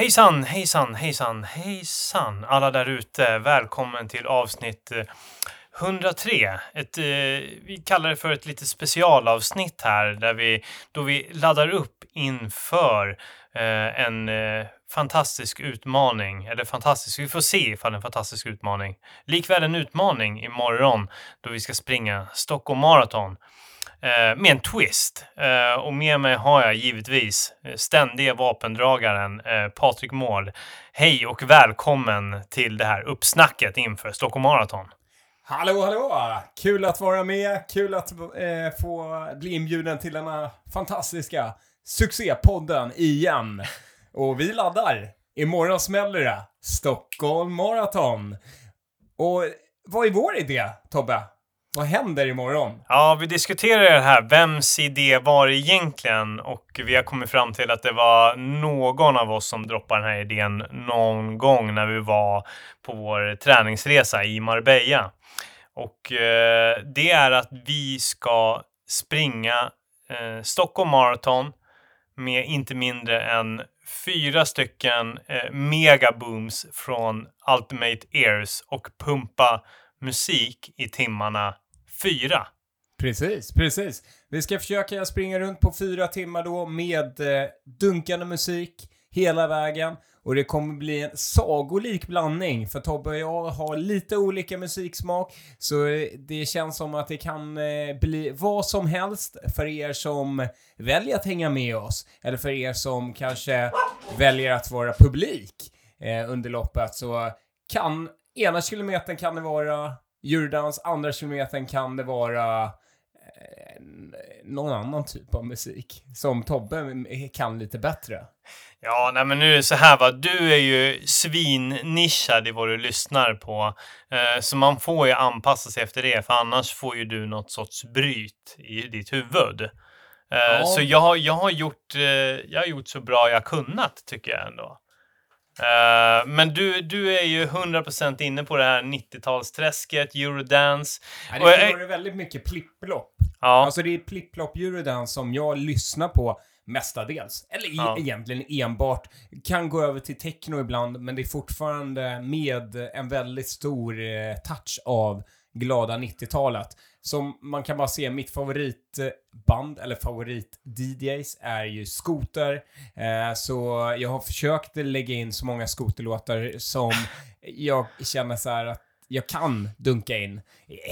Hejsan, hejsan, hejsan, hejsan alla där ute. Välkommen till avsnitt eh, 103. Ett, eh, vi kallar det för ett lite specialavsnitt här där vi, då vi laddar upp inför eh, en eh, fantastisk utmaning. Eller fantastisk, vi får se ifall det är en fantastisk utmaning. Likväl en utmaning imorgon då vi ska springa Stockholm Marathon. Eh, med en twist. Eh, och med mig har jag givetvis eh, ständige ständiga vapendragaren eh, Patrik Mård. Hej och välkommen till det här uppsnacket inför Stockholm Marathon. Hallå, hallå! Kul att vara med, kul att eh, få bli inbjuden till denna fantastiska succépodden igen. Och vi laddar. Imorgon smäller det. Stockholm Marathon. Och vad är vår idé, Tobbe? Vad händer imorgon? Ja, vi diskuterar det här. Vems idé var det egentligen? Och vi har kommit fram till att det var någon av oss som droppade den här idén någon gång när vi var på vår träningsresa i Marbella. Och eh, det är att vi ska springa eh, Stockholm Marathon med inte mindre än fyra stycken eh, megabooms från Ultimate Ears och pumpa musik i timmarna fyra. Precis, precis. Vi ska försöka springa runt på fyra timmar då med eh, dunkande musik hela vägen. Och det kommer bli en sagolik blandning, för Tobbe och jag har lite olika musiksmak. Så eh, det känns som att det kan eh, bli vad som helst för er som väljer att hänga med oss. Eller för er som kanske väljer att vara publik eh, under loppet. Så kan, ena kilometern kan det vara eurodance, andra kilometern kan det vara eh, någon annan typ av musik som Tobbe kan lite bättre. Ja, nej men nu är det så här va, du är ju svinnischad i vad du lyssnar på. Eh, så man får ju anpassa sig efter det, för annars får ju du något sorts bryt i ditt huvud. Eh, Ja. Så jag, jag, har gjort, eh, jag har gjort så bra jag kunnat, tycker jag ändå. Eh, men du, du är ju 100% inne på det här 90-talsträsket, eurodance. Och det jag- har varit väldigt mycket plipplopp. Ja, Alltså det är plipplopp eurodance som jag lyssnar på mestadels. Eller Ja. egentligen enbart. Kan gå över till techno ibland, men det är fortfarande med en väldigt stor eh, touch av glada 90-talet. Som man kan bara se, mitt favoritband, eller favorit-DJs, är ju Scooter. Eh, så jag har försökt lägga in så många skoterlåtar som jag känner så här att jag kan dunka in.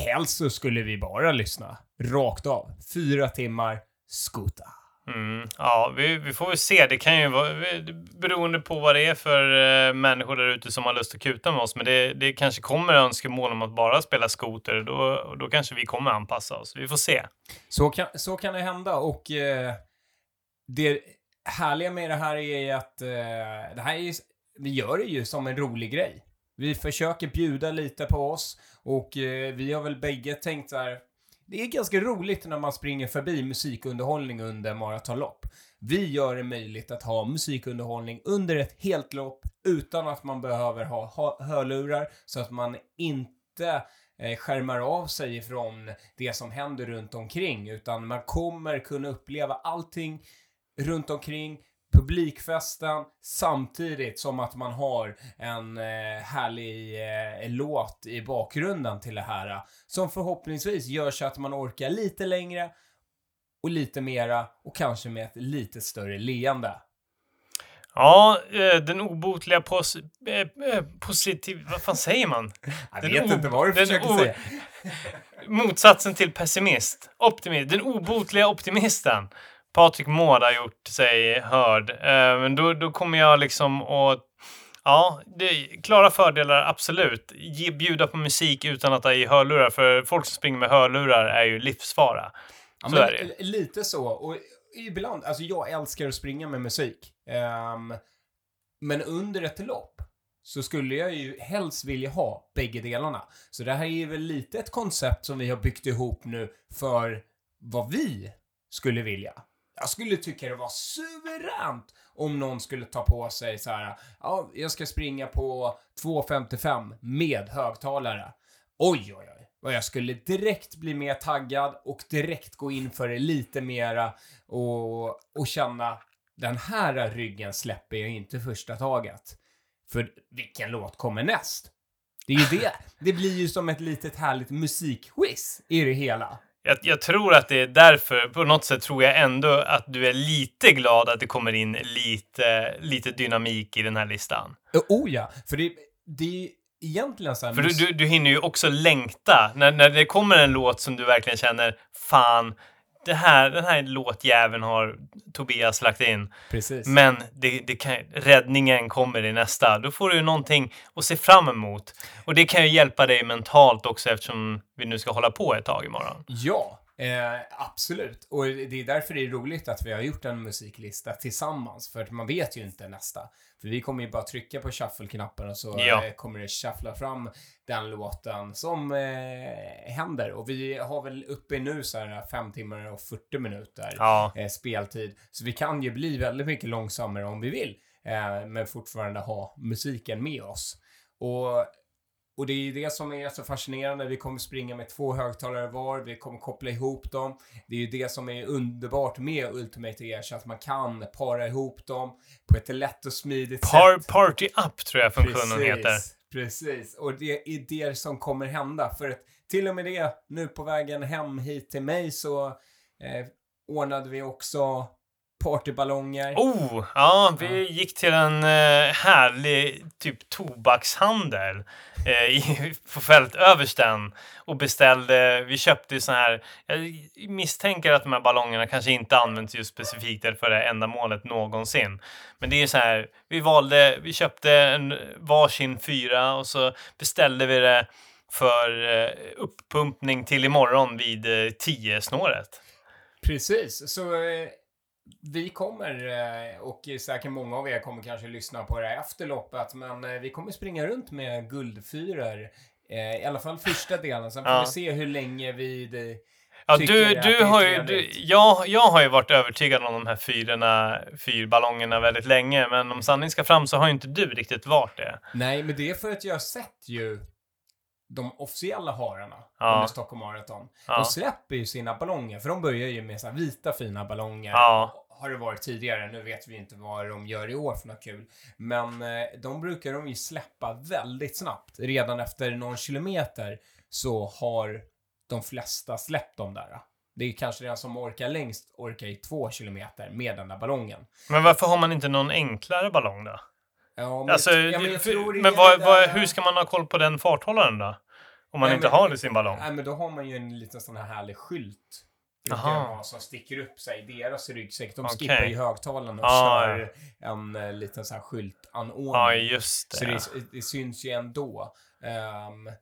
Helst så skulle vi bara lyssna rakt av. Fyra timmar Scooter. Mm, ja, vi, vi får väl se. Det kan ju vara beroende på vad det är för eh, människor där ute som har lust att kuta med oss. Men det, det kanske kommer önskemål om att bara spela skoter. Då, då kanske vi kommer anpassa oss. Vi får se. Så kan, så kan det hända och eh, det härliga med det här är att eh, det här är vi gör det ju som en rolig grej. Vi försöker bjuda lite på oss och eh, vi har väl bägge tänkt så här. Det är ganska roligt när man springer förbi musikunderhållning under maratonlopp. Vi gör det möjligt att ha musikunderhållning under ett helt lopp utan att man behöver ha, hörlurar så att man inte eh, skärmar av sig ifrån det som händer runt omkring utan man kommer kunna uppleva allting runt omkring publikfesten samtidigt som att man har en eh, härlig eh, låt i bakgrunden till det här eh, som förhoppningsvis gör så att man orkar lite längre och lite mera och kanske med ett lite större leende. Ja, eh, den obotliga pos, eh, positiv... Vad fan säger man? Jag Den vet inte vad du försöker säga. Motsatsen till pessimist. Optimist. Den obotliga optimisten. Patrik Mård har gjort sig hörd. Eh, men då, då kommer jag liksom att... Ja, det klara fördelar, absolut. Ge, bjuda på musik utan att ha i hörlurar. För folk som springer med hörlurar är ju livsfara. Ja, Så men är det. Lite så. Och ibland, alltså jag älskar att springa med musik. Ehm, men under ett lopp så skulle jag ju helst vilja ha bägge delarna. Så det här är väl lite ett koncept som vi har byggt ihop nu för vad vi skulle vilja. Jag skulle tycka det var suveränt om någon skulle ta på sig så här, ja, jag ska springa på 2.55 med högtalare. Oj, oj, oj. Och jag skulle direkt bli mer taggad och direkt gå in för det lite mera och, och känna den här ryggen släpper jag inte första taget. För vilken låt kommer näst? Det är ju det. Det blir ju som ett litet härligt musikquiz i det hela. Jag, jag, tror att det är därför, på något sätt tror jag ändå att du är lite glad att det kommer in lite, lite dynamik i den här listan. Oh ja, för det, det är egentligen så här... För du, du, du hinner ju också längta. När, när det kommer en låt som du verkligen känner, fan, det här, den här låtjäveln har Tobias lagt in. Precis. Men det, det kan, räddningen kommer i nästa. Då får du ju någonting att se fram emot. Och det kan ju hjälpa dig mentalt också eftersom vi nu ska hålla på ett tag imorgon. Ja, Eh, absolut. Och det är därför det är roligt att vi har gjort en musiklista tillsammans. För att man vet ju inte nästa. För vi kommer ju bara trycka på shuffle-knappen och så Ja. eh, kommer det shuffla fram den låten som eh, händer. Och vi har väl uppe nu så här 5 timmar och 40 minuter Ja, eh, speltid. Så vi kan ju bli väldigt mycket långsammare om vi vill. Eh, men fortfarande ha musiken med oss. Och, och det är ju det som är så fascinerande. Vi kommer springa med två högtalare var. Vi kommer koppla ihop dem. Det är ju det som är underbart med Ultimate Ears. Att man kan para ihop dem på ett lätt och smidigt Par, sätt. Party Up tror jag funktionen heter. Precis, och det är det som kommer hända. För att till och med det, nu på vägen hem hit till mig så eh, ordnade vi också partyballonger. Oh, ja, vi gick till en eh, härlig typ tobakshandel eh, i, på fältöversten och beställde, vi köpte ju sån här, jag misstänker att de här ballongerna kanske inte används just specifikt för det ändamålet någonsin. Men det är så här, vi valde, vi köpte en varsin fyra och så beställde vi det för eh, uppumpning till imorgon vid eh, 10-snåret. Precis, så eh, vi kommer, eh, och säkert många av er kommer kanske lyssna på det här efter loppet, men eh, vi kommer springa runt med guldfyror. Eh, I alla fall första delen, sen får Ja. vi se hur länge vi... Ja, du, du har ju, du, jag, jag har ju varit övertygad om de här fyrorna, fyrballongerna väldigt länge, men om sanning ska fram så har ju inte du riktigt varit det. nej, men det är för att jag har sett ju de officiella hararna Ja. under Stockholm Marathon. Ja. De släpper ju sina ballonger, för de börjar ju med så vita fina ballonger. Ja. Har det varit tidigare, nu vet vi inte vad de gör i år för något kul. Men eh, de brukar de ju släppa väldigt snabbt. Redan efter någon kilometer så har de flesta släppt dem där. Det är kanske den som orkar längst orkar i två kilometer med den där ballongen. Men varför har man inte någon enklare ballong då? Ja, men, Alltså, ja, men, jag tror det men är vad, det vad, där- hur ska man ha koll på den farthållaren då? Om man Nej, inte men- har det i sin ballong? Nej, men då har man ju en liten sån här härlig skylt. Aha. som sticker upp sig i deras ryggsäck. De Okej. skippar ju högtalaren och Ah, kör en eh, liten sån här skyltanordning. Ja, just Så det. det, det syns ju ändå. Ehm,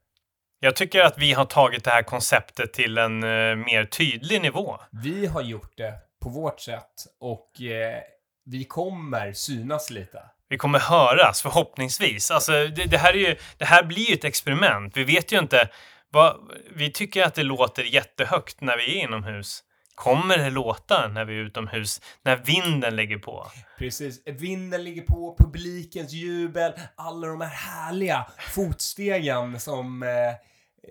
Jag tycker att vi har tagit det här konceptet till en eh, mer tydlig nivå. vi har gjort det på vårt sätt och eh, vi kommer synas lite. Vi kommer höras förhoppningsvis. Alltså, det, det, här är ju, det här blir ju ett experiment. Vi vet ju inte. Vad, vi tycker att det låter jättehögt när vi är inomhus. Kommer det låta när vi är utomhus? När vinden lägger på? Precis. Vinden ligger på, publikens jubel, alla de här härliga fotstegen som eh,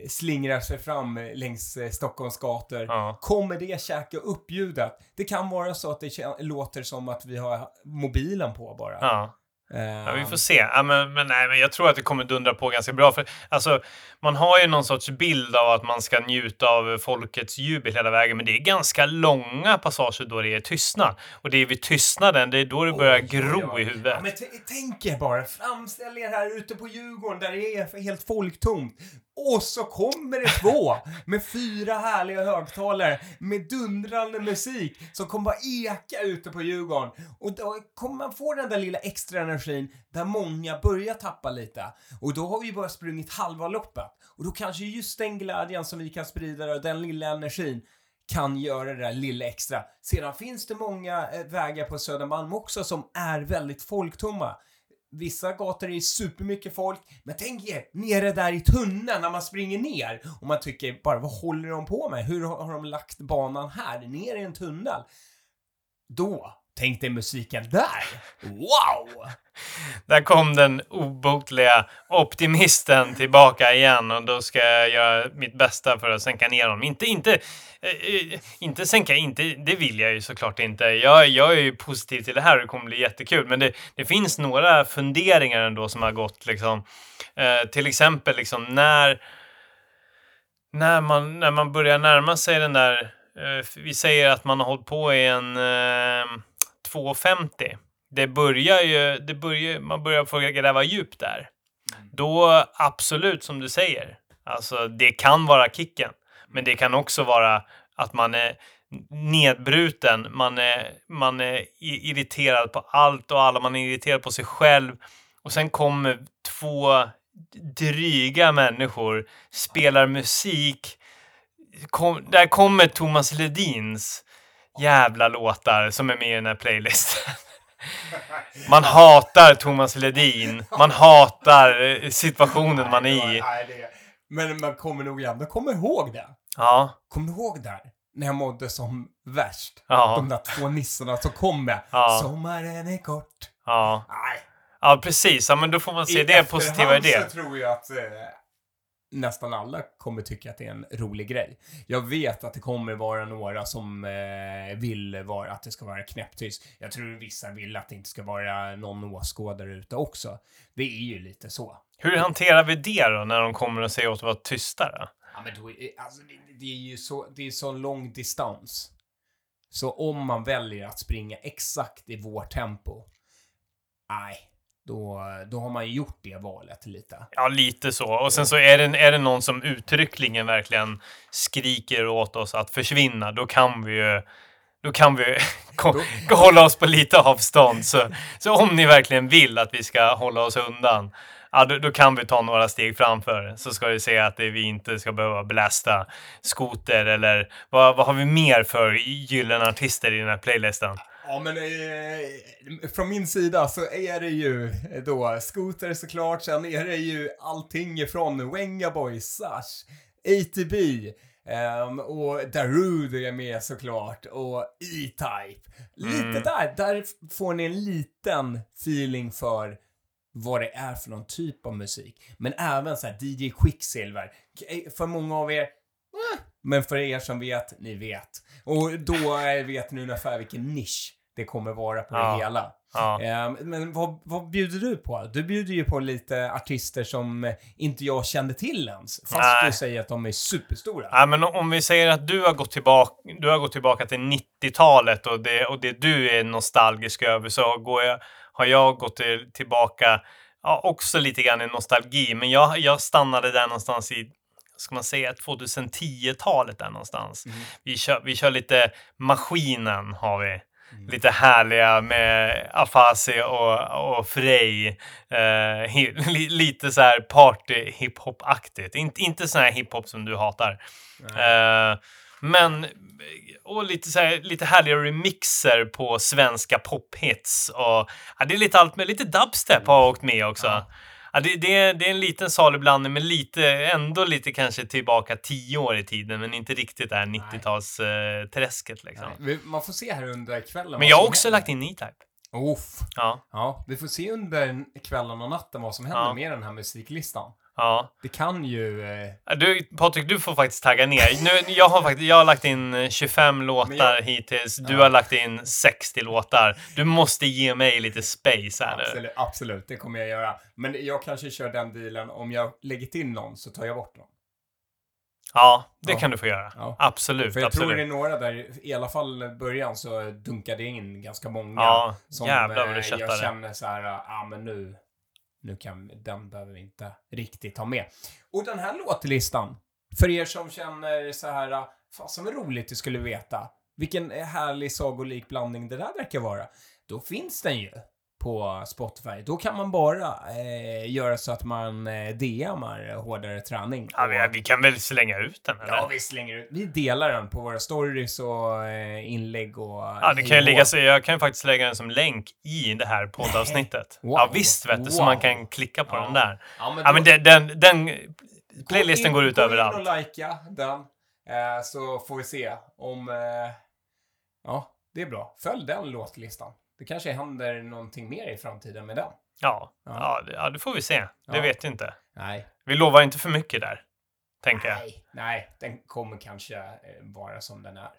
slingrar sig fram längs eh, Stockholms gator. Ja. Kommer det käka upp ljudet? Det kan vara så att det låter som att vi har mobilen på bara. Ja. Ehm, Ja, vi får se. Ja, men, men, nej, men jag tror att det kommer dundra på ganska bra. För, alltså, man har ju någon sorts bild av att man ska njuta av folkets jubel hela vägen, men det är ganska långa passager då det är tystnad. Och det är vid tystnaden, det är då det börjar oj, gro oj. i huvudet. Ja, men tänk er bara, framställ er här ute på Djurgården där det är helt folktomt. Och så kommer det två med fyra härliga högtalare med dundrande musik som kommer bara eka ute på Djurgården. Och då kommer man få den där lilla extra energin där många börjar tappa lite. Och då har vi bara sprungit halva loppet. Och då kanske just den glädjen som vi kan sprida och den lilla energin kan göra det där lilla extra. Sedan finns det många eh, vägar på Södermalm också som är väldigt folktomma. Vissa gator är supermycket folk, men tänk er nere där i tunneln när man springer ner och man tycker bara vad håller de på med? Hur har de lagt banan här ner i en tunnel? Då Tänk dig musiken där! Wow! Där kom den obotliga optimisten tillbaka igen och då ska jag göra mitt bästa för att sänka ner honom. Inte, inte, eh, inte sänka, inte, det vill jag ju såklart inte. Jag, jag är ju positiv till det här och det kommer bli jättekul. Men det, det finns några funderingar ändå som har gått liksom. Eh, till exempel liksom när, när, man, när man börjar närma sig den där, eh, vi säger att man har hållit på i en eh, 2,50 det börjar ju, det börjar, man börjar få gräva djupt där. Då absolut som du säger, alltså det kan vara kicken. Men det kan också vara att man är nedbruten, man är, man är irriterad på allt och alla, man är irriterad på sig själv. Och sen kommer två dryga människor, spelar musik. Kom, där kommer Thomas Ledins jävla låtar som är med i den här playlisten. Man hatar Thomas Ledin. Man hatar eh, situationen man är i. Men man kommer nog ändå komma ihåg det. Ja. Kommer du ihåg där? När jag mådde som värst. Ja. De där två nissarna som kom med. Ja. Sommaren är kort. Ja. Nej. Ja, precis. Ja, men då får man se I det positiva i det. tror jag att eh, nästan alla kommer tycka att det är en rolig grej. Jag vet att det kommer vara några som eh, vill vara att det ska vara knäpptyst. Jag tror vissa vill att det inte ska vara någon åskådare ute också. Det är ju lite så. Hur hanterar vi det då när de kommer och säger åt att vara tysta då? Ja, men då är, alltså, det, det är ju så, det är så lång distans. Så om man väljer att springa exakt i vårt tempo, nej, då, då har man ju gjort det valet lite. Ja, lite så. Och sen så är det, är det någon som uttryckligen verkligen skriker åt oss att försvinna, då kan vi ju då kan vi hålla oss på lite avstånd. Så, så om ni verkligen vill att vi ska hålla oss undan, ja, då, då kan vi ta några steg framför. Så ska vi se att det, vi inte ska behöva belästa skoter eller vad, vad har vi mer för gyllene artister i den här playlisten? Ja, men eh, från min sida så är det ju då Scooter såklart, sen är det ju allting ifrån Wenga Boys, Sash, ATB, ehm, och Darude är med såklart, och E-Type. Lite Mm. där, där får ni en liten feeling för vad det är för någon typ av musik. Men även så här DJ Quicksilver. K- För många av er, eh, men för er som vet, ni vet. Och då vet ni ungefär vilken nisch det kommer vara på Ja. det hela. Ja. Ehm, Men vad, vad bjuder du på? Du bjuder ju på lite artister som inte jag kände till ens. Fast Nej. du säger att de är superstora. Ja, men om vi säger att du har gått tillbaka, du har gått tillbaka till 90-talet och det, och det du är nostalgisk över så går jag, har jag gått till, tillbaka ja, också lite grann i nostalgi. Men jag, jag stannade där någonstans i ska man säga 2010-talet där någonstans. Mm. Vi, kör, vi kör lite Maskinen har vi. Lite härliga med Afasi och, och Frey. Eh, hi, li, lite så här party hiphop-aktigt. Inte, inte sån här hiphop som du hatar. Eh, men och lite, så här, lite härliga remixer på svenska pophits. Och, ja, det är lite allt med lite dubstep har åkt med också. Ja. Det, det, är, det är en liten salig blandning, men lite, ändå lite kanske tillbaka tio år i tiden, men inte riktigt det här 90-talsträsket liksom. Nej, vi- Man får se här under kvällen. Men jag har också händer. lagt in E-Type. Ja, Ja, vi får se under kvällen och natten vad som händer Ja. med den här musiklistan. Ja. Det kan ju... Eh, Du, Patrik, du får faktiskt tagga ner. Nu, jag, har faktiskt, jag har lagt in eh, 25 låtar Men jag- hittills. Du Ja. har lagt in 60 låtar. Du måste ge mig lite space här nu. absolut, absolut, det kommer jag göra. Men jag kanske kör den dealen, om jag lägger till någon så tar jag bort någon. Ja, det Ja. kan du få göra. Ja. Absolut, För jag tror absolut. det är några där, i alla fall i början så dunkade jag in ganska många. Ja, som jävlar vad eh, du jag köttade. känner så här, ja ah, men nu, nu kan, den behöver vi inte riktigt ha med. Och den här låtlistan, för er som känner så här, äh, fasen vad roligt det skulle veta, vilken härlig sagolik blandning det där verkar vara. Då finns den ju på Spotify. Då kan man bara eh, göra så att man eh, DMar hårdare träning. Ja, vi, vi kan väl slänga ut den, eller? Ja, vi slänger ut. Vi delar den på våra stories och eh, inlägg och... Ja, det kan ju ligga så. Jag kan faktiskt lägga den som länk i det här poddavsnittet. Wow. Ja, visst vet du, så Wow. man kan klicka på Ja. den där. Ja, men, Ja, men den, den, den playlisten går ut Gå överallt. in och likea den, eh, så får vi se om... Eh, ja, det är bra. Följ den låtlistan. Det kanske händer någonting mer i framtiden med den. Ja, Ja. ja. det, ja, det får vi se. Det Ja. vet jag inte. Nej. Vi lovar inte för mycket där, tänker jag. Nej, nej, den kommer kanske eh, vara som den är.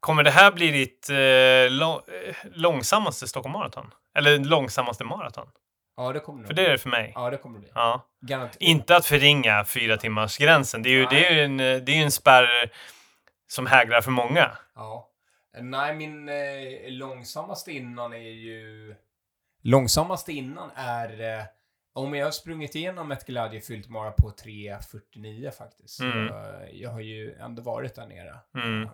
Kommer det här bli ditt eh, eh, långsammaste Stockholm Marathon? Eller långsammaste maraton? Ja, det kommer det För det är det för mig. Ja, det kommer det bli. Ja. Garanterat. Inte att förringa fyra timmars gränsen. Det är ju, Nej. det är en, eh, det är en spärr som hägrar för många. Ja. Nej, min eh, långsammaste innan är ju... Långsammaste innan är... Eh, om jag har sprungit igenom ett glädjefyllt mara på 3.49 faktiskt. Mm. Eh, jag har ju ändå varit där nere Mm. eh,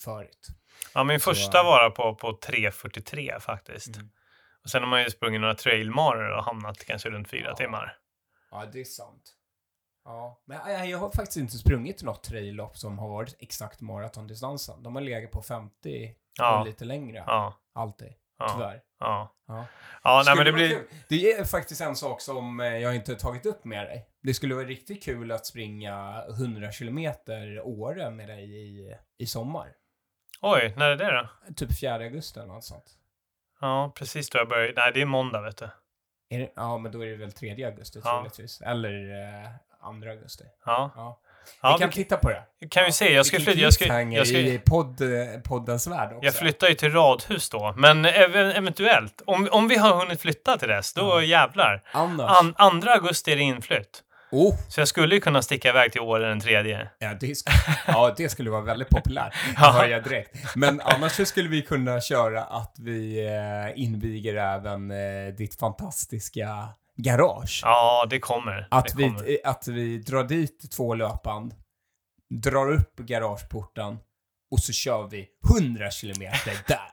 förut. Ja, min Så- första var på, på 3.43 faktiskt. Mm. Och sen har man ju sprungit några trailmaror och hamnat kanske runt fyra Ja. timmar. Ja, det är sant. Ja, men jag, jag har faktiskt inte sprungit något traillopp som har varit exakt maratondistansen. De har legat på 50 Ja. och lite längre. Ja, Alltid. ja, Tyvärr. ja. Ja. Ja, nej, men det blir... kul. Det är faktiskt en sak som eh, jag inte tagit upp med dig. Det skulle vara riktigt kul att springa 100 kilometer Åre med dig i, i sommar. Oj, när är det då? Typ 4 augusti eller något sånt. Ja, precis då jag började. Nej, det är måndag, vet du. Det, ja, men då är det väl 3 augusti Ja. troligtvis. Eller eh, 2 augusti. Ja, Ja. ja vi kan vi titta på det. kan, vi se. Jag ska flytta. Jag, ska, jag, ska, i podd, eh, poddens värld också. jag flyttar ju till radhus då. Men ev eventuellt, om, om vi har hunnit flytta till dess, då Ja. jävlar. Annars. An, andra augusti är det inflytt. oh, Så jag skulle ju kunna sticka iväg till Åre den tredje. ja, det skulle, ja, det skulle vara väldigt populärt. Hör jag direkt. Men annars så skulle vi kunna köra att vi eh, inviger även eh, ditt fantastiska garage. Ja, det kommer. Att det vi, kommer. eh, att vi drar dit två löpband, drar upp garageporten och så kör vi 100 kilometer där.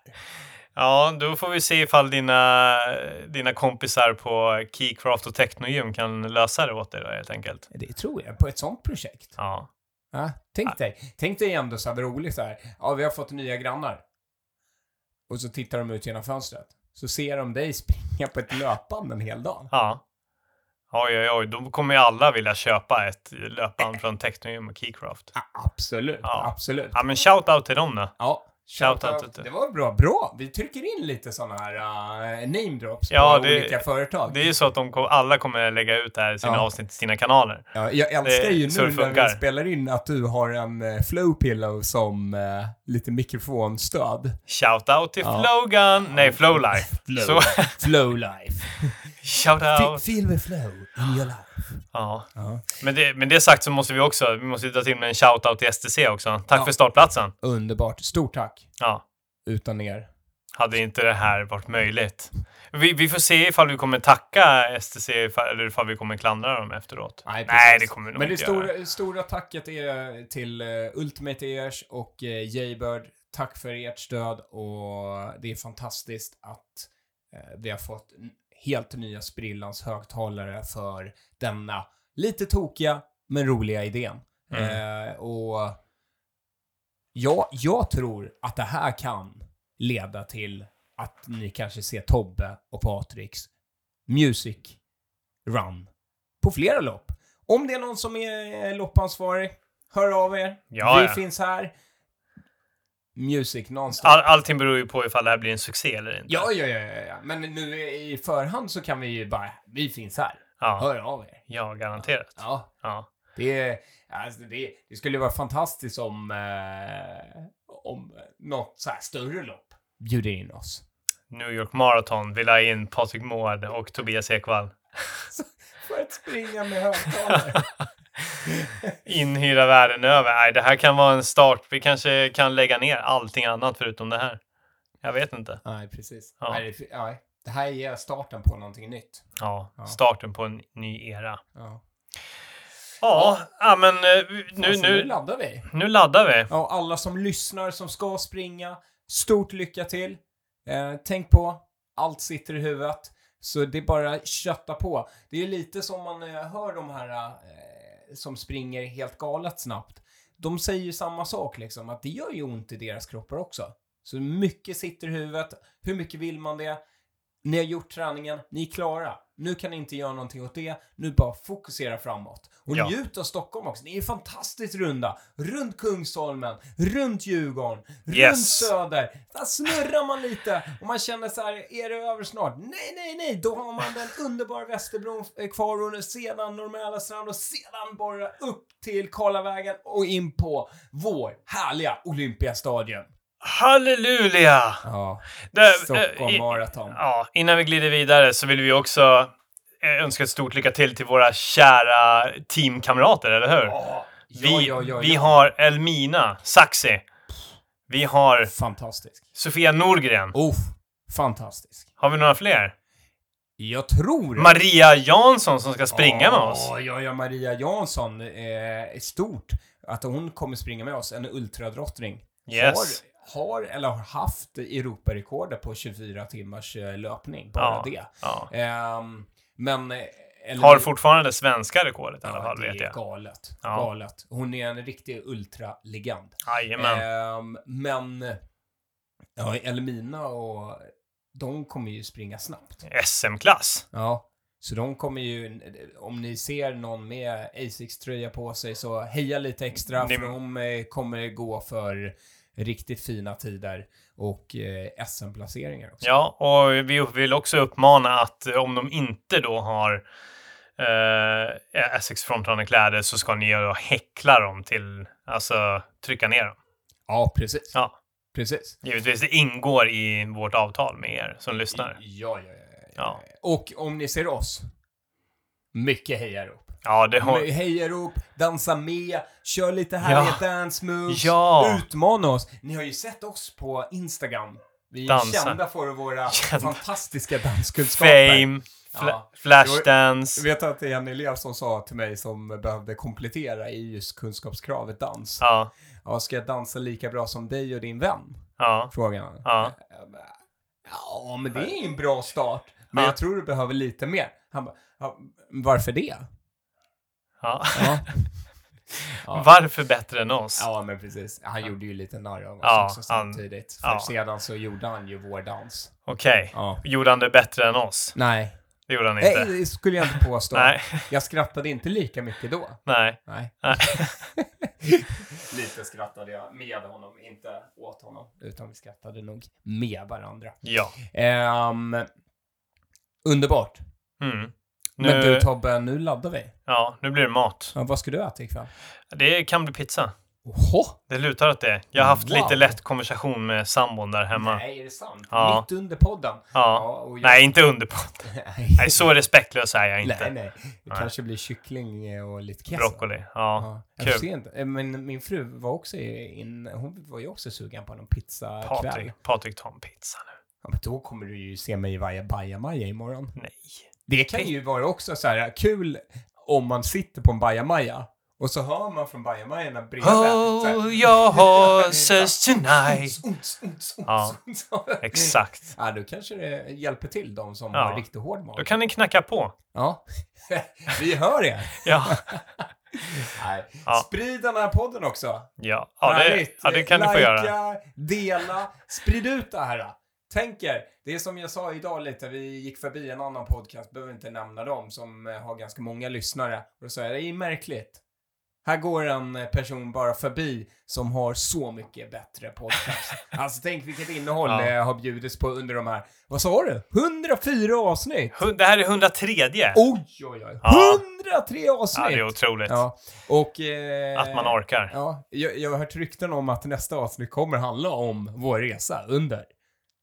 Ja, då får vi se ifall dina, dina kompisar på Keycraft och Technogym kan lösa det åt dig då, helt enkelt. Det tror jag, på ett sånt projekt. Ja. Ja, tänk dig, tänk dig ändå så här roligt så här. Ja, vi har fått nya grannar. Och så tittar de ut genom fönstret. Så ser de dig springa på ett löpband en hel dag. Ja. Oj, oj, oj. Då kommer ju alla vilja köpa ett löpband från Technogym och Keycraft. Ja, absolut, Ja. absolut. Ja, men shout out till dem då. Ja, Shout shout out out. till- Det var bra, bra. Vi trycker in lite sådana här uh, name drops Ja, på det- olika företag. Det är ju så att de kom, alla kommer lägga ut det här sina Ja. avsnitt i sina kanaler. Ja, jag älskar Det- ju nu när vi spelar in att du har en uh, flow pillow som uh, lite mikrofonstöd. Shout out till Ja. Flowgun! Nej, Flowlife. Flow, Så, flow life. shout out! feel the flow in your life. Ja. Ja. Men det, men det sagt så måste vi också, vi måste dra till med en shout out till STC också. Tack Ja. för startplatsen. Underbart. Stort tack. Ja. Utan er. Hade inte det här varit möjligt. Vi, vi får se ifall vi kommer tacka STC eller ifall vi kommer klandra dem efteråt. Nej, Nej, det kommer vi nog Men det inte stora, göra. stora tacket är till uh, Ultimate Ears och uh, Jaybird. Tack för ert stöd och det är fantastiskt att eh, vi har fått helt nya sprillans högtalare för denna lite tokiga men roliga idén. Mm. Eh, och ja, jag tror att det här kan leda till att ni kanske ser Tobbe och Patriks Music Run på flera lopp. Om det är någon som är loppansvarig, hör av er. Ja, Vi ja. finns här. Music nonstop. All, allting beror ju på ifall det här blir en succé eller inte. Ja, ja, ja, ja, ja. Men nu i förhand så kan vi ju bara, vi finns här. Ja, Hör av er. ja garanterat. Ja, Ja. det, alltså det, det skulle vara fantastiskt om, eh, om något så här större lopp bjuder in oss. New York Marathon vill ha in Patrik Mård och Tobias Ekvall. För att springa med högtalare. Inhyra världen över. Nej, det här kan vara en start. Vi kanske kan lägga ner allting annat förutom det här. Jag vet inte. Nej, precis. Ja. Nej, det, nej, det här är starten på någonting nytt. Ja, Ja. starten på en ny era. Ja. Ja, ja men eh, nu, Alltså, nu nu, laddar vi. nu laddar vi. Ja, alla som lyssnar som ska springa, stort lycka till. Eh, tänk på, allt sitter i huvudet. Så det är bara kötta på. Det är lite som man eh, hör de här eh, som springer helt galet snabbt. De säger ju samma sak liksom, att det gör ju ont i deras kroppar också. Så mycket sitter i huvudet. Hur mycket vill man det? Ni har gjort träningen, ni är klara. Nu kan ni inte göra någonting åt det, nu bara fokusera framåt. Och Ja. njut av Stockholm också. Ni är fantastiskt runda. Runt Kungsholmen, runt Djurgården, runt Yes. Söder. Där snurrar man lite och man känner så här, är det över snart? Nej, nej, nej, då har man den underbara Västerbron eh, kvar och sedan Norr strand och sedan bara upp till Karlavägen och in på vår härliga Olympiastadion. Halleluja! Ja, Det- Stockholm eh, i- Marathon. Ja, innan vi glider vidare så vill vi också eh, önska ett stort lycka till till våra kära teamkamrater, eller hur? Ja, vi, ja, ja, vi har Elmina Saxi. Vi har Fantastisk. Sofia Norgren. Oh, fantastisk. Har vi några fler? Jag tror... Maria Jansson som ska springa med oss. Ja, ja, ja, Maria Jansson eh, är stort. Att hon kommer springa med oss, en ultradrottning. Yes. Har, eller har haft Europarekordet på 24 timmars eh, löpning. Bara Ja. det. Ja. Ehm, men... eh, eller- Har fortfarande svenska rekordet i alla Ja, fall, det vet är jag. galet. Ja. Galet. Hon är en riktig ultralegend. Jajamän. Ehm, men... Ja, Elmina och... De kommer ju springa snabbt. SM-klass. Ja. Så de kommer ju, om ni ser någon med Asics-tröja på sig så heja lite extra Ni- för de eh, kommer gå för riktigt fina tider och eh, SM-placeringar också. Ja, och vi vill också uppmana att om de inte då har eh, Essex frontrunner-kläder så ska ni då häckla dem till, alltså trycka ner dem. Ja, precis. Ja. Precis. Givetvis, det ingår i vårt avtal med er som lyssnar. Ja, ja, ja, ja. Ja. Och om ni ser oss, mycket hejarop. Ja, det har... Med Hejarop, dansa med, kör lite härliga Ja. dance moves, Ja. utmana oss. Ni har ju sett oss på Instagram. Vi är Dansa. kända för våra Kända. fantastiska danskunskaper. Fame, fla- Ja. Flashdance. Jag vet att det är en elev som sa till mig som behövde komplettera i just kunskapskravet dans. Ja, Ja, ska jag dansa lika bra som dig och din vän? ja, Frågade han. ja. Ja, men det är en bra start. Men Ja. jag tror du behöver lite mer. Han bara, varför det? Ja. Ja. Ja. Varför bättre än oss? Ja, men precis. Han gjorde ju lite narr av oss Ja, också samtidigt. För ja. sedan så gjorde han ju vår dans. Okej. Ja. Gjorde han det bättre än oss? Nej. Det gjorde han Nej, inte. det skulle jag inte påstå. Nej, Jag skrattade inte lika mycket då. nej. Nej. nej. Lite skrattade jag med honom, inte åt honom. Utan vi skrattade nog med varandra. Ja. Ehm, underbart. Mm. Men du Nu, Tobbe, nu laddar vi. ja, nu blir det mat. Ja, vad ska du äta ikväll? Det kan bli pizza. Oho! Det lutar åt det. Jag har haft Wow. lite lätt konversation med sambon där hemma. Nej, är det sant? Ja. Mitt under podden? Ja. och jag- Nej, inte under på. Nej, så respektlös är jag inte. nej, nej. Det Nej. kanske blir kyckling och lite keso. Broccoli. Ja. Ja, jag kul. se inte. Eh, Men min fru var också in, hon var ju också sugen på någon pizzakväll. Patrik, Patrik, ta en pizza nu. Ja, men då kommer du ju se mig i varje bajamaja imorgon. Nej. Det kan ju vara också så här kul om man sitter på en bajamaja och så hör man från bajamajorna bredvid. Oh, your horses tonight. Uns, uns, Ja. Exakt. Ja, då kanske det hjälper till de som Ja. har riktigt hård mage. Då kan ni knacka på. Ja. Vi hör er. Ja. Nej. Ja. Sprid den här podden också. Ja, ja, det, ja det kan ni få Likea, göra. dela, sprid ut det här. Tänk er, det är som jag sa idag lite, vi gick förbi en annan podcast, behöver inte nämna dem, som eh, har ganska många lyssnare. Och då sa jag, det är märkligt. Här går en eh, person bara förbi som har så mycket bättre podcast. alltså tänk vilket innehåll Ja. det har bjudits på under de här, vad sa du? 104 avsnitt! Det här är 103. Oj, oj, oj. Ja. 103 avsnitt! Ja, det är otroligt. Ja, och... Eh, Att man orkar. Ja, jag, jag har hört rykten om att nästa avsnitt kommer handla om vår resa under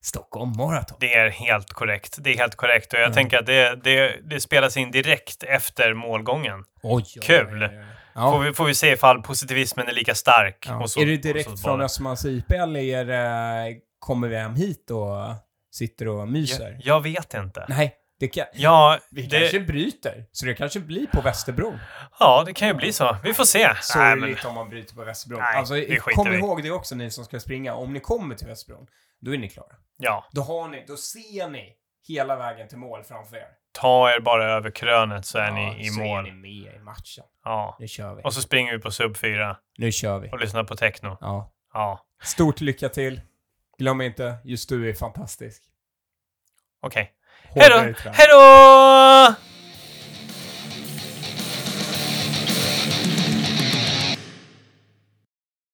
Stockholm Marathon. Det är helt korrekt. Det är helt korrekt. Och jag Mm. tänker att det, det, det spelas in direkt efter målgången. Oj, Kul. oj, oj. Ja. Får, vi, får vi se ifall positivismen är lika stark. Ja. Så- är det direkt från Östermalms IP eller är det, kommer vi hem hit och sitter och myser? jag, jag vet inte. Nej, det kan, Ja, vi det, kanske bryter. Så det kanske blir på Västerbron. ja, det kan ju bli så. Vi får se. Nej, Sorgligt men, om man bryter på Västerbron. Nej, alltså, kom vi ihåg det också ni som ska springa. Om ni kommer till Västerbron, då är ni klara. ja, Då, har ni, då ser ni hela vägen till mål framför er. ta er bara över krönet så är Ja, ni i så mål. är ni med i matchen. Ja. Nu kör vi. Och så springer vi på sub 4 Nu kör vi. och lyssnar på techno. Ja. Ja, Stort lycka till. Glöm inte, just du är fantastisk. okej. Hej då! hårdare trend. Hej då!